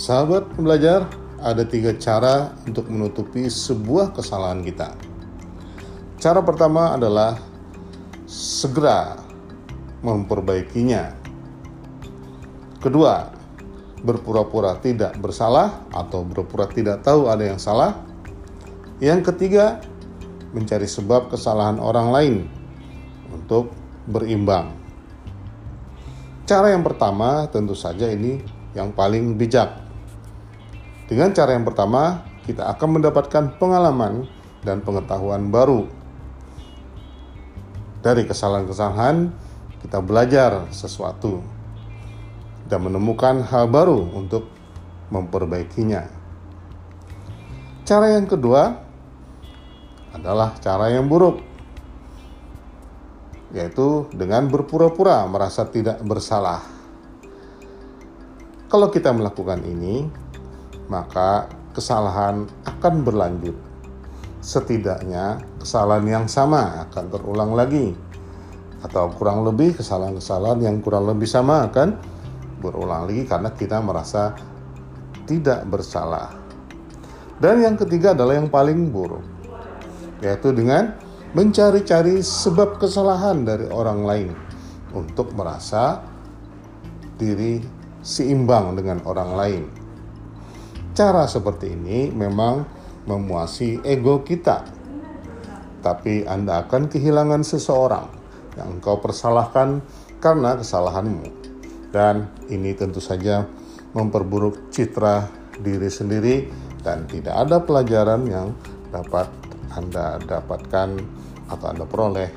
Sahabat belajar, ada tiga cara untuk menutupi sebuah kesalahan kita. Cara pertama adalah segera memperbaikinya. Kedua, berpura-pura tidak bersalah atau berpura tidak tahu ada yang salah. Yang ketiga, mencari sebab kesalahan orang lain untuk berimbang. Cara yang pertama tentu saja ini yang paling bijak. Dengan cara yang pertama, kita akan mendapatkan pengalaman dan pengetahuan baru. Dari kesalahan-kesalahan, kita belajar sesuatu dan menemukan hal baru untuk memperbaikinya. Cara yang kedua adalah cara yang buruk yaitu dengan berpura-pura merasa tidak bersalah. Kalau kita melakukan ini, maka kesalahan akan berlanjut. Setidaknya, kesalahan yang sama akan terulang lagi, atau kurang lebih kesalahan-kesalahan yang kurang lebih sama akan berulang lagi karena kita merasa tidak bersalah. Dan yang ketiga adalah yang paling buruk, yaitu dengan mencari-cari sebab kesalahan dari orang lain untuk merasa diri seimbang dengan orang lain. Cara seperti ini memang memuasi ego kita, tapi Anda akan kehilangan seseorang yang engkau persalahkan karena kesalahanmu, dan ini tentu saja memperburuk citra diri sendiri, dan tidak ada pelajaran yang dapat Anda dapatkan atau Anda peroleh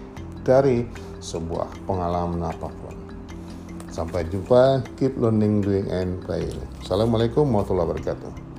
dari sebuah pengalaman apa pun. Sampai jumpa, keep learning, doing, and playing. Assalamualaikum warahmatullahi wabarakatuh.